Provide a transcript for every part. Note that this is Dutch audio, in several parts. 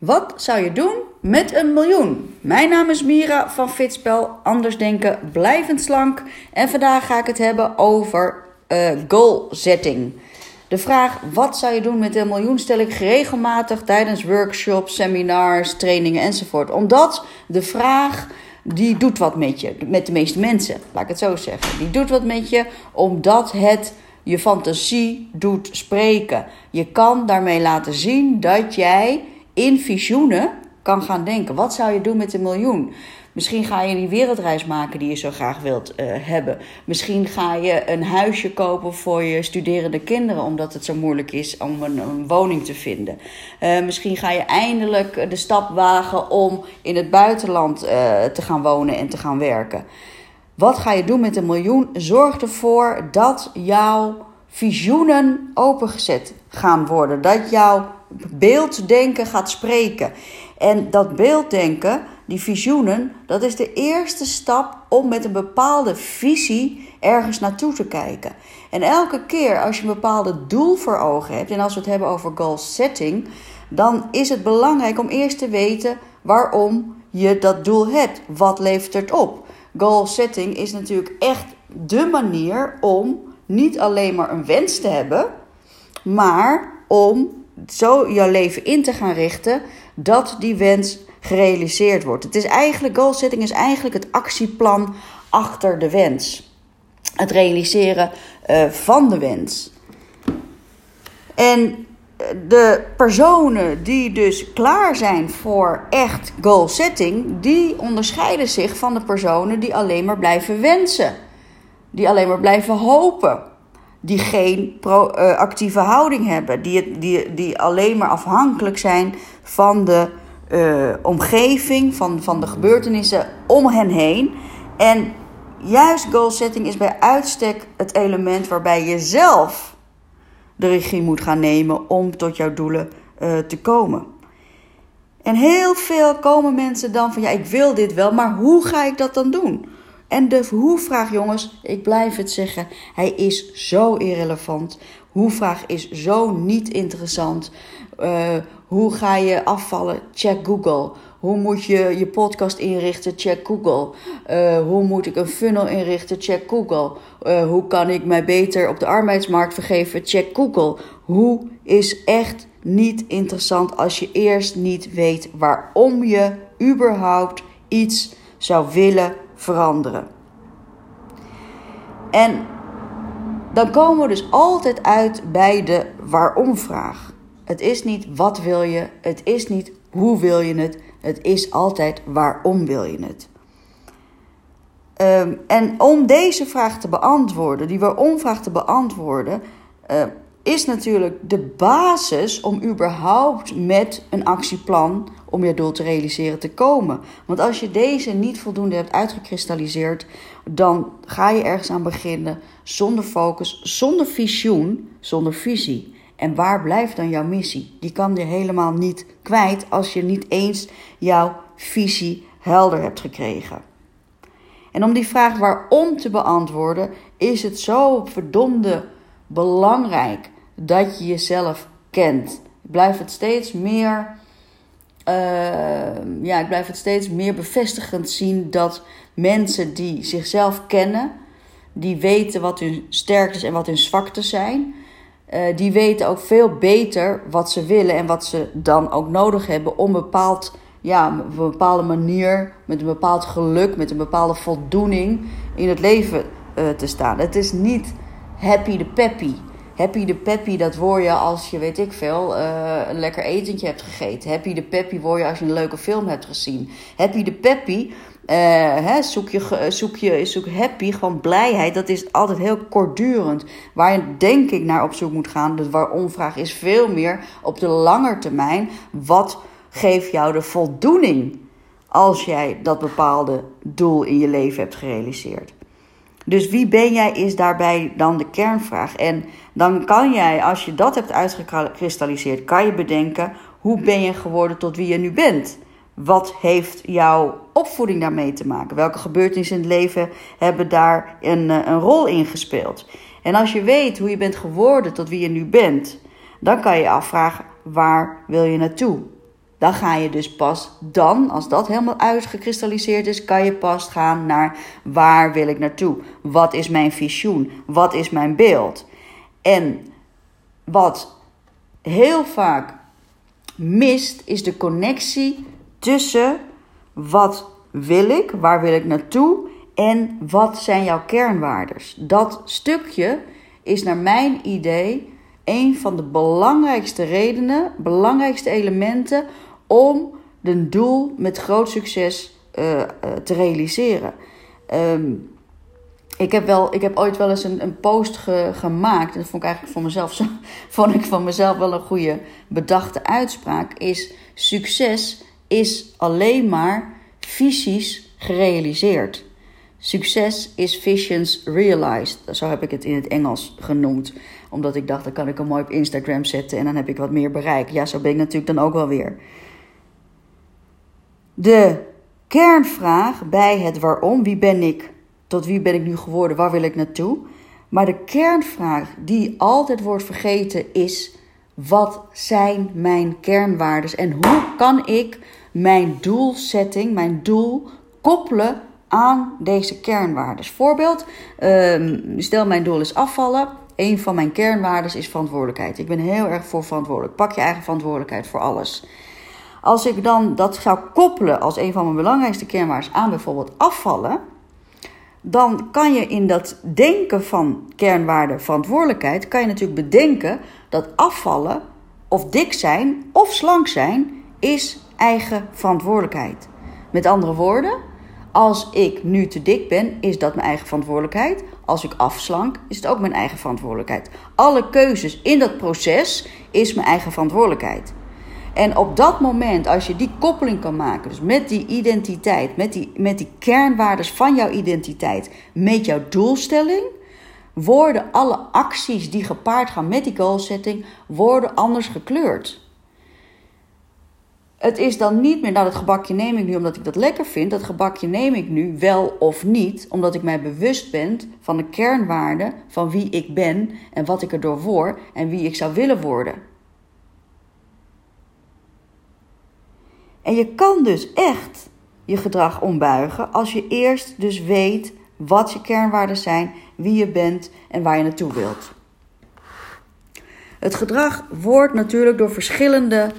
Wat zou je doen met een miljoen? Mijn naam is Mira van Fitspel, anders denken, blijvend slank. En vandaag ga ik het hebben over uh, goal setting. De vraag wat zou je doen met een miljoen stel ik regelmatig tijdens workshops, seminars, trainingen enzovoort. Omdat de vraag die doet wat met je, met de meeste mensen, laat ik het zo zeggen. Die doet wat met je omdat het je fantasie doet spreken. Je kan daarmee laten zien dat jij in visioenen kan gaan denken. Wat zou je doen met een miljoen? Misschien ga je die wereldreis maken die je zo graag wilt uh, hebben. Misschien ga je een huisje kopen voor je studerende kinderen, omdat het zo moeilijk is om een, woning te vinden. Uh, misschien ga je eindelijk de stap wagen om in het buitenland uh, te gaan wonen en te gaan werken. Wat ga je doen met een miljoen? Zorg ervoor dat jouw visioenen opengezet gaan worden. Dat jouw beelddenken gaat spreken. En dat beelddenken, die visioenen, dat is de eerste stap om met een bepaalde visie ergens naartoe te kijken. En elke keer als je een bepaalde doel voor ogen hebt, en als we het hebben over goal setting, dan is het belangrijk om eerst te weten waarom je dat doel hebt. Wat levert het op? Goal setting is natuurlijk echt de manier om niet alleen maar een wens te hebben, maar om zo jouw leven in te gaan richten dat die wens gerealiseerd wordt. Het is eigenlijk, goal setting is eigenlijk het actieplan achter de wens. Het realiseren uh, van de wens. En eh, de personen die dus klaar zijn voor echt goal setting, die onderscheiden zich van de personen die alleen maar blijven wensen. Die alleen maar blijven hopen die geen proactieve uh, houding hebben, die, die, die alleen maar afhankelijk zijn van de uh, omgeving, van, van de gebeurtenissen om hen heen. En juist goal setting is bij uitstek het element waarbij je zelf de regie moet gaan nemen om tot jouw doelen uh, te komen. En heel veel komen mensen dan van ja, ik wil dit wel, maar hoe ga ik dat dan doen? En de hoe-vraag, jongens, ik blijf het zeggen, hij is zo irrelevant. Hoe-vraag is zo niet interessant. Uh, hoe ga je afvallen? Check Google. Hoe moet je je podcast inrichten? Check Google. Uh, hoe moet ik een funnel inrichten? Check Google. Uh, hoe kan ik mij beter op de arbeidsmarkt vergeven? Check Google. Hoe is echt niet interessant als je eerst niet weet waarom je überhaupt iets zou willen veranderen. En dan komen we dus altijd uit bij de waarom-vraag. Het is niet wat wil je, het is niet hoe wil je het, het is altijd waarom wil je het. Um, en om deze vraag te beantwoorden, die waarom-vraag te beantwoorden, uh, is natuurlijk de basis om überhaupt met een actieplan om je doel te realiseren te komen. Want als je deze niet voldoende hebt uitgekristalliseerd, dan ga je ergens aan beginnen zonder focus, zonder visioen, zonder visie. En waar blijft dan jouw missie? Die kan je helemaal niet kwijt als je niet eens jouw visie helder hebt gekregen. En om die vraag waarom te beantwoorden, is het zo verdomde belangrijk dat je jezelf kent. Blijf het steeds meer. Uh, ja, ik blijf het steeds meer bevestigend zien dat mensen die zichzelf kennen, die weten wat hun sterktes en wat hun zwaktes zijn. Uh, die weten ook veel beter wat ze willen en wat ze dan ook nodig hebben om bepaald, ja, op een bepaalde manier, met een bepaald geluk, met een bepaalde voldoening in het leven uh, te staan. Het is niet happy de peppy. Happy de peppy, dat word je als je, weet ik veel, uh, een lekker etentje hebt gegeten. Happy de peppy word je als je een leuke film hebt gezien. Happy de peppy, uh, hè, zoek, je, zoek je zoek happy, gewoon blijheid. Dat is altijd heel kortdurend. Waar je denk ik naar op zoek moet gaan. De waarom-vraag is veel meer op de lange termijn. Wat geeft jou de voldoening als jij dat bepaalde doel in je leven hebt gerealiseerd? Dus wie ben jij is daarbij dan de kernvraag. En dan kan jij, als je dat hebt uitgekristalliseerd, kan je bedenken hoe ben je geworden tot wie je nu bent. Wat heeft jouw opvoeding daarmee te maken? Welke gebeurtenissen in het leven hebben daar een, eh, een rol in gespeeld? En als je weet hoe je bent geworden tot wie je nu bent, dan kan je je afvragen waar wil je naartoe? Dan ga je dus pas dan, als dat helemaal uitgekristalliseerd is, kan je pas gaan naar waar wil ik naartoe? Wat is mijn visioen? Wat is mijn beeld? En wat heel vaak mist, is de connectie tussen wat wil ik, waar wil ik naartoe en wat zijn jouw kernwaardes. Dat stukje is naar mijn idee een van de belangrijkste redenen, belangrijkste elementen om een doel met groot succes uh, uh, te realiseren. Um, ik heb, wel, ik heb ooit wel eens een, een post ge, gemaakt. Dat vond ik eigenlijk voor mezelf, zo, vond ik van mezelf wel een goede bedachte uitspraak. Is succes is alleen maar visies gerealiseerd. Succes is visions realized. Zo heb ik het in het Engels genoemd. Omdat ik dacht, dan kan ik hem mooi op Instagram zetten en dan heb ik wat meer bereik. Ja, zo ben ik natuurlijk dan ook wel weer. De kernvraag bij het waarom, wie ben ik, tot wie ben ik nu geworden, waar wil ik naartoe? Maar de kernvraag die altijd wordt vergeten is: wat zijn mijn kernwaarden en hoe kan ik mijn doelsetting, mijn doel koppelen aan deze kernwaarden? Voorbeeld: ehm, stel mijn doel is afvallen. Een van mijn kernwaarden is verantwoordelijkheid. Ik ben heel erg voor verantwoordelijk. Pak je eigen verantwoordelijkheid voor alles. Als ik dan dat zou koppelen als een van mijn belangrijkste kernwaarden aan bijvoorbeeld afvallen, dan kan je in dat denken van kernwaarde verantwoordelijkheid, kan je natuurlijk bedenken dat afvallen of dik zijn of slank zijn is eigen verantwoordelijkheid. Met andere woorden, als ik nu te dik ben, is dat mijn eigen verantwoordelijkheid. Als ik afslank, is het ook mijn eigen verantwoordelijkheid. Alle keuzes in dat proces is mijn eigen verantwoordelijkheid. En op dat moment, als je die koppeling kan maken, dus met die identiteit, met die, met die kernwaardes van jouw identiteit, met jouw doelstelling, worden alle acties die gepaard gaan met die goalsetting, worden anders gekleurd. Het is dan niet meer, nou dat gebakje neem ik nu omdat ik dat lekker vind. Dat gebakje neem ik nu wel of niet, omdat ik mij bewust ben van de kernwaarden van wie ik ben en wat ik erdoor word en wie ik zou willen worden. En je kan dus echt je gedrag ombuigen als je eerst dus weet wat je kernwaarden zijn, wie je bent en waar je naartoe wilt. Het gedrag wordt natuurlijk door verschillende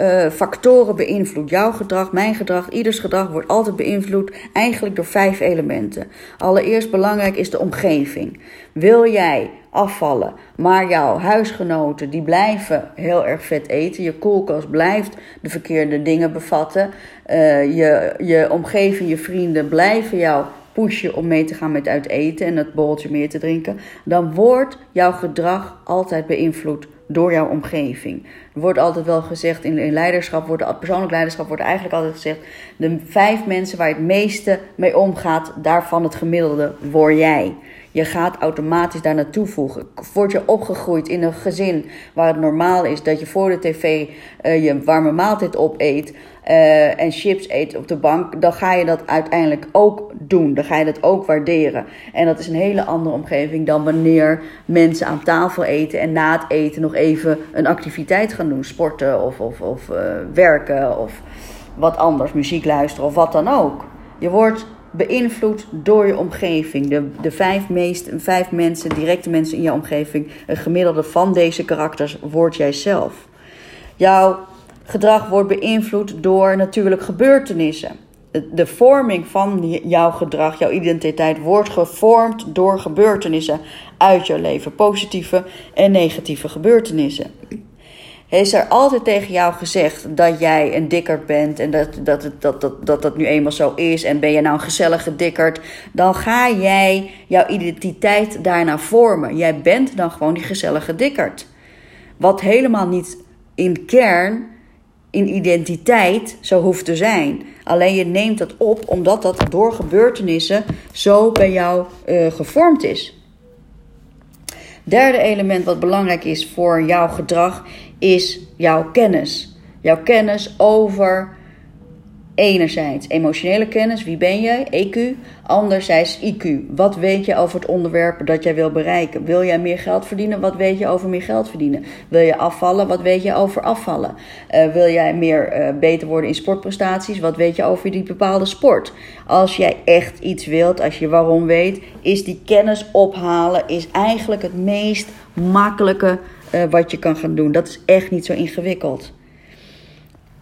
uh, factoren beïnvloed. Jouw gedrag, mijn gedrag, ieders gedrag wordt altijd beïnvloed eigenlijk door vijf elementen. Allereerst belangrijk is de omgeving. Wil jij afvallen, maar jouw huisgenoten die blijven heel erg vet eten, je koelkast blijft de verkeerde dingen bevatten, uh, je, je omgeving, je vrienden blijven jou pushen om mee te gaan met uit eten en het borreltje meer te drinken, dan wordt jouw gedrag altijd beïnvloed door jouw omgeving. Er wordt altijd wel gezegd in, in leiderschap, wordt, persoonlijk leiderschap wordt eigenlijk altijd gezegd: de vijf mensen waar je het meeste mee omgaat, daarvan het gemiddelde word jij. Je gaat automatisch daar naartoe voegen. Word je opgegroeid in een gezin waar het normaal is dat je voor de tv uh, je warme maaltijd opeet uh, en chips eet op de bank, dan ga je dat uiteindelijk ook doen. Dan ga je dat ook waarderen. En dat is een hele andere omgeving dan wanneer mensen aan tafel eten en na het eten nog even een activiteit gaan doen. Sporten of, of, of uh, werken of wat anders, muziek luisteren of wat dan ook. Je wordt beïnvloed door je omgeving. De, de vijf, meest, vijf mensen, directe mensen in je omgeving, een gemiddelde van deze karakters, wordt jijzelf. Jouw gedrag wordt beïnvloed door natuurlijk gebeurtenissen. De vorming van jouw gedrag, jouw identiteit, wordt gevormd door gebeurtenissen uit jouw leven. Positieve en negatieve gebeurtenissen. Heeft er altijd tegen jou gezegd dat jij een dikker bent en dat dat, dat, dat, dat, dat nu eenmaal zo is en ben je nou een gezellige dikkerd, dan ga jij jouw identiteit daarna vormen. Jij bent dan gewoon die gezellige dikkerd. Wat helemaal niet in kern, in identiteit zo hoeft te zijn. Alleen je neemt dat op omdat dat door gebeurtenissen zo bij jou uh, gevormd is. Derde element wat belangrijk is voor jouw gedrag is jouw kennis. Jouw kennis over Enerzijds emotionele kennis, wie ben jij, EQ. Anderzijds IQ, wat weet je over het onderwerp dat jij wil bereiken? Wil jij meer geld verdienen, wat weet je over meer geld verdienen? Wil je afvallen, wat weet je over afvallen? Uh, wil jij meer uh, beter worden in sportprestaties, wat weet je over die bepaalde sport? Als jij echt iets wilt, als je waarom weet, is die kennis ophalen is eigenlijk het meest makkelijke uh, wat je kan gaan doen. Dat is echt niet zo ingewikkeld.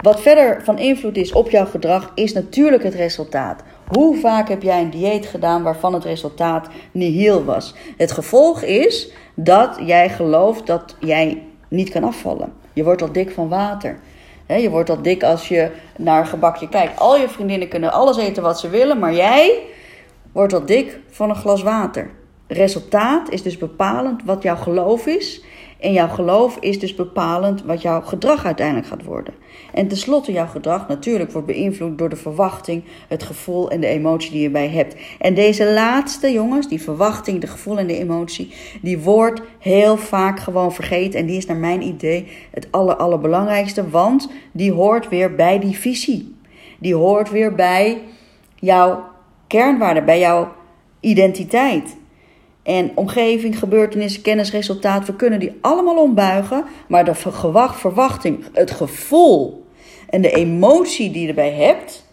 Wat verder van invloed is op jouw gedrag, is natuurlijk het resultaat. Hoe vaak heb jij een dieet gedaan waarvan het resultaat nihil was? Het gevolg is dat jij gelooft dat jij niet kan afvallen. Je wordt al dik van water. je wordt al dik als je naar een gebakje kijkt. Al je vriendinnen kunnen alles eten wat ze willen, maar jij wordt al dik van een glas water. Resultaat is dus bepalend wat jouw geloof is en jouw geloof is dus bepalend wat jouw gedrag uiteindelijk gaat worden. En tenslotte, jouw gedrag natuurlijk wordt beïnvloed door de verwachting, het gevoel en de emotie die je bij hebt. En deze laatste, jongens, die verwachting, de gevoel en de emotie, die wordt heel vaak gewoon vergeten. En die is naar mijn idee het aller, allerbelangrijkste, want die hoort weer bij die visie. Die hoort weer bij jouw kernwaarde, bij jouw identiteit en omgeving, gebeurtenissen, kennis, resultaat. We kunnen die allemaal ombuigen. Maar de verwachting, het gevoel en de emotie die je erbij hebt.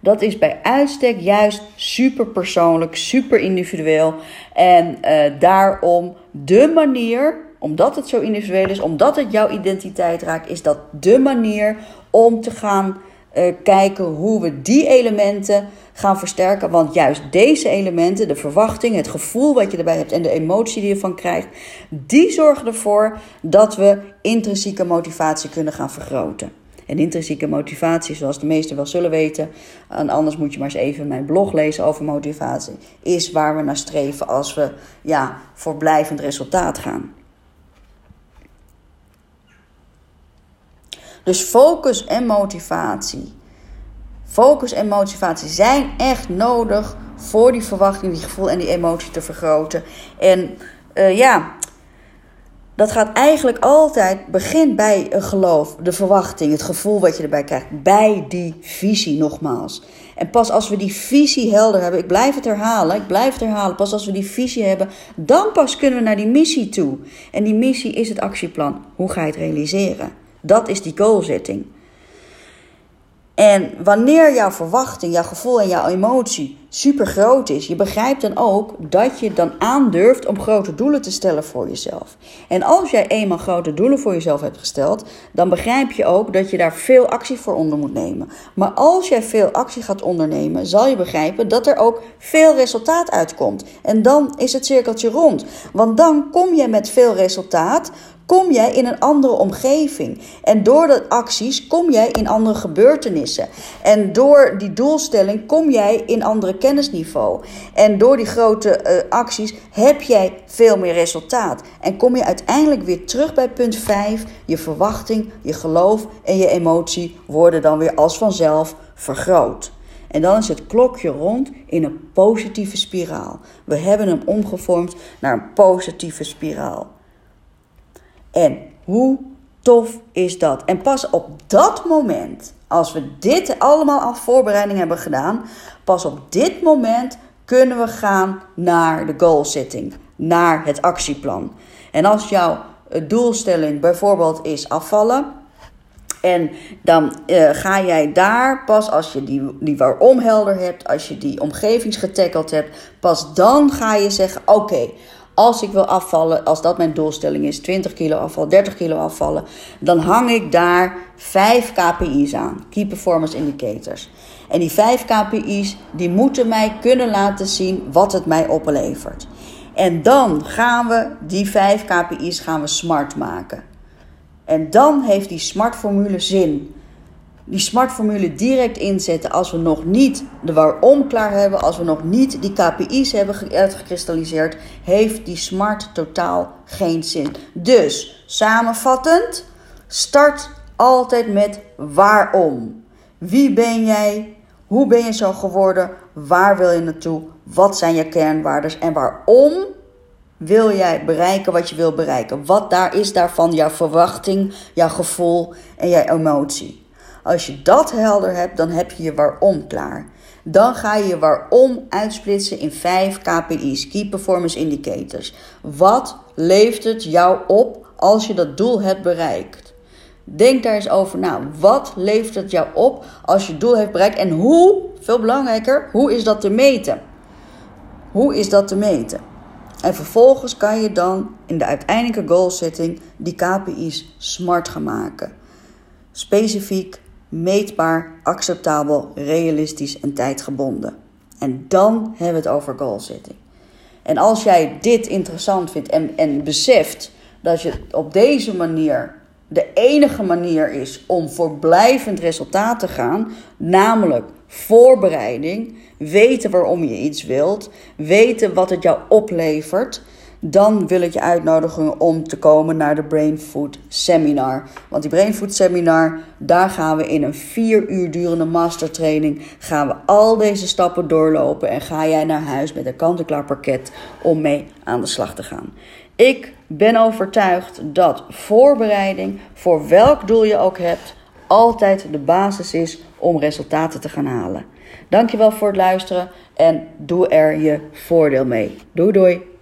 Dat is bij uitstek juist super persoonlijk, super individueel. En uh, daarom de manier, omdat het zo individueel is, omdat het jouw identiteit raakt, is dat de manier om te gaan uh, kijken hoe we die elementen gaan versterken. Want juist deze elementen, de verwachting, het gevoel wat je erbij hebt en de emotie die je ervan krijgt, die zorgen ervoor dat we intrinsieke motivatie kunnen gaan vergroten. En intrinsieke motivatie, zoals de meesten wel zullen weten, en anders moet je maar eens even mijn blog lezen over motivatie, is waar we naar streven als we ja, voor blijvend resultaat gaan. Dus focus en motivatie. Focus en motivatie zijn echt nodig voor die verwachting, die gevoel en die emotie te vergroten. En uh, ja, dat gaat eigenlijk altijd begin bij een geloof, de verwachting, het gevoel wat je erbij krijgt, bij die visie nogmaals. En pas als we die visie helder hebben, ik blijf het herhalen, ik blijf het herhalen, pas als we die visie hebben, dan pas kunnen we naar die missie toe. En die missie is het actieplan. Hoe ga je het realiseren? Dat is die goalzetting. En wanneer jouw verwachting, jouw gevoel en jouw emotie super groot is, je begrijpt dan ook dat je dan aandurft om grote doelen te stellen voor jezelf. En als jij eenmaal grote doelen voor jezelf hebt gesteld, dan begrijp je ook dat je daar veel actie voor onder moet nemen. Maar als jij veel actie gaat ondernemen, zal je begrijpen dat er ook veel resultaat uitkomt. En dan is het cirkeltje rond. Want dan kom je met veel resultaat, kom jij in een andere omgeving. En door de acties kom jij in andere gebeurtenissen. En door die doelstelling kom jij in andere kennisniveau. En door die grote uh, acties heb jij veel meer resultaat. En kom je uiteindelijk weer terug bij punt 5. Je verwachting, je geloof en je emotie worden dan weer als vanzelf vergroot. En dan is het klokje rond in een positieve spiraal. We hebben hem omgevormd naar een positieve spiraal. En hoe tof is dat? En pas op dat moment, als we dit allemaal aan voorbereiding hebben gedaan, pas op dit moment kunnen we gaan naar de goal setting, naar het actieplan. En als jouw doelstelling bijvoorbeeld is afvallen, en dan uh, ga jij daar pas als je die, die waarom helder hebt, als je die omgevingsgetackeld hebt, pas dan ga je zeggen: Oké, als ik wil afvallen, als dat mijn doelstelling is, 20 kilo afvallen, 30 kilo afvallen, dan hang ik daar 5 KPI's aan, Key Performance Indicators. En die 5 KPI's, die moeten mij kunnen laten zien wat het mij oplevert. En dan gaan we die 5 KPI's gaan we smart maken. En dan heeft die smart formule zin die smartformule direct inzetten als we nog niet de waarom klaar hebben, als we nog niet die KPI's hebben uitgekristalliseerd, heeft die smart totaal geen zin. Dus samenvattend, start altijd met waarom. Wie ben jij? Hoe ben je zo geworden? Waar wil je naartoe? Wat zijn je kernwaarden en waarom wil jij bereiken wat je wil bereiken? Wat daar is daarvan jouw verwachting, jouw gevoel en jouw emotie? Als je dat helder hebt, dan heb je je waarom klaar. Dan ga je je waarom uitsplitsen in 5 KPI's, Key Performance Indicators. Wat levert het jou op als je dat doel hebt bereikt? Denk daar eens over na. Wat levert het jou op als je doel hebt bereikt? En hoe, veel belangrijker, hoe is dat te meten? Hoe is dat te meten? En vervolgens kan je dan in de uiteindelijke goal setting die KPI's smart gaan maken. Specifiek, meetbaar, acceptabel, realistisch en tijdgebonden. En dan hebben we het over goal setting. En als jij dit interessant vindt en, en beseft dat je op deze manier de enige manier is om voor blijvend resultaat te gaan, namelijk voorbereiding, weten waarom je iets wilt, weten wat het jou oplevert, dan wil ik je uitnodigen om te komen naar de Brain Food Seminar. Want die Brain Food Seminar, daar gaan we in een vier uur durende mastertraining, gaan we al deze stappen doorlopen en ga jij naar huis met een kant-en-klaar pakket om mee aan de slag te gaan. Ik ben overtuigd dat voorbereiding, voor welk doel je ook hebt, altijd de basis is om resultaten te gaan halen. Dankjewel voor het luisteren en doe er je voordeel mee. Doei doei!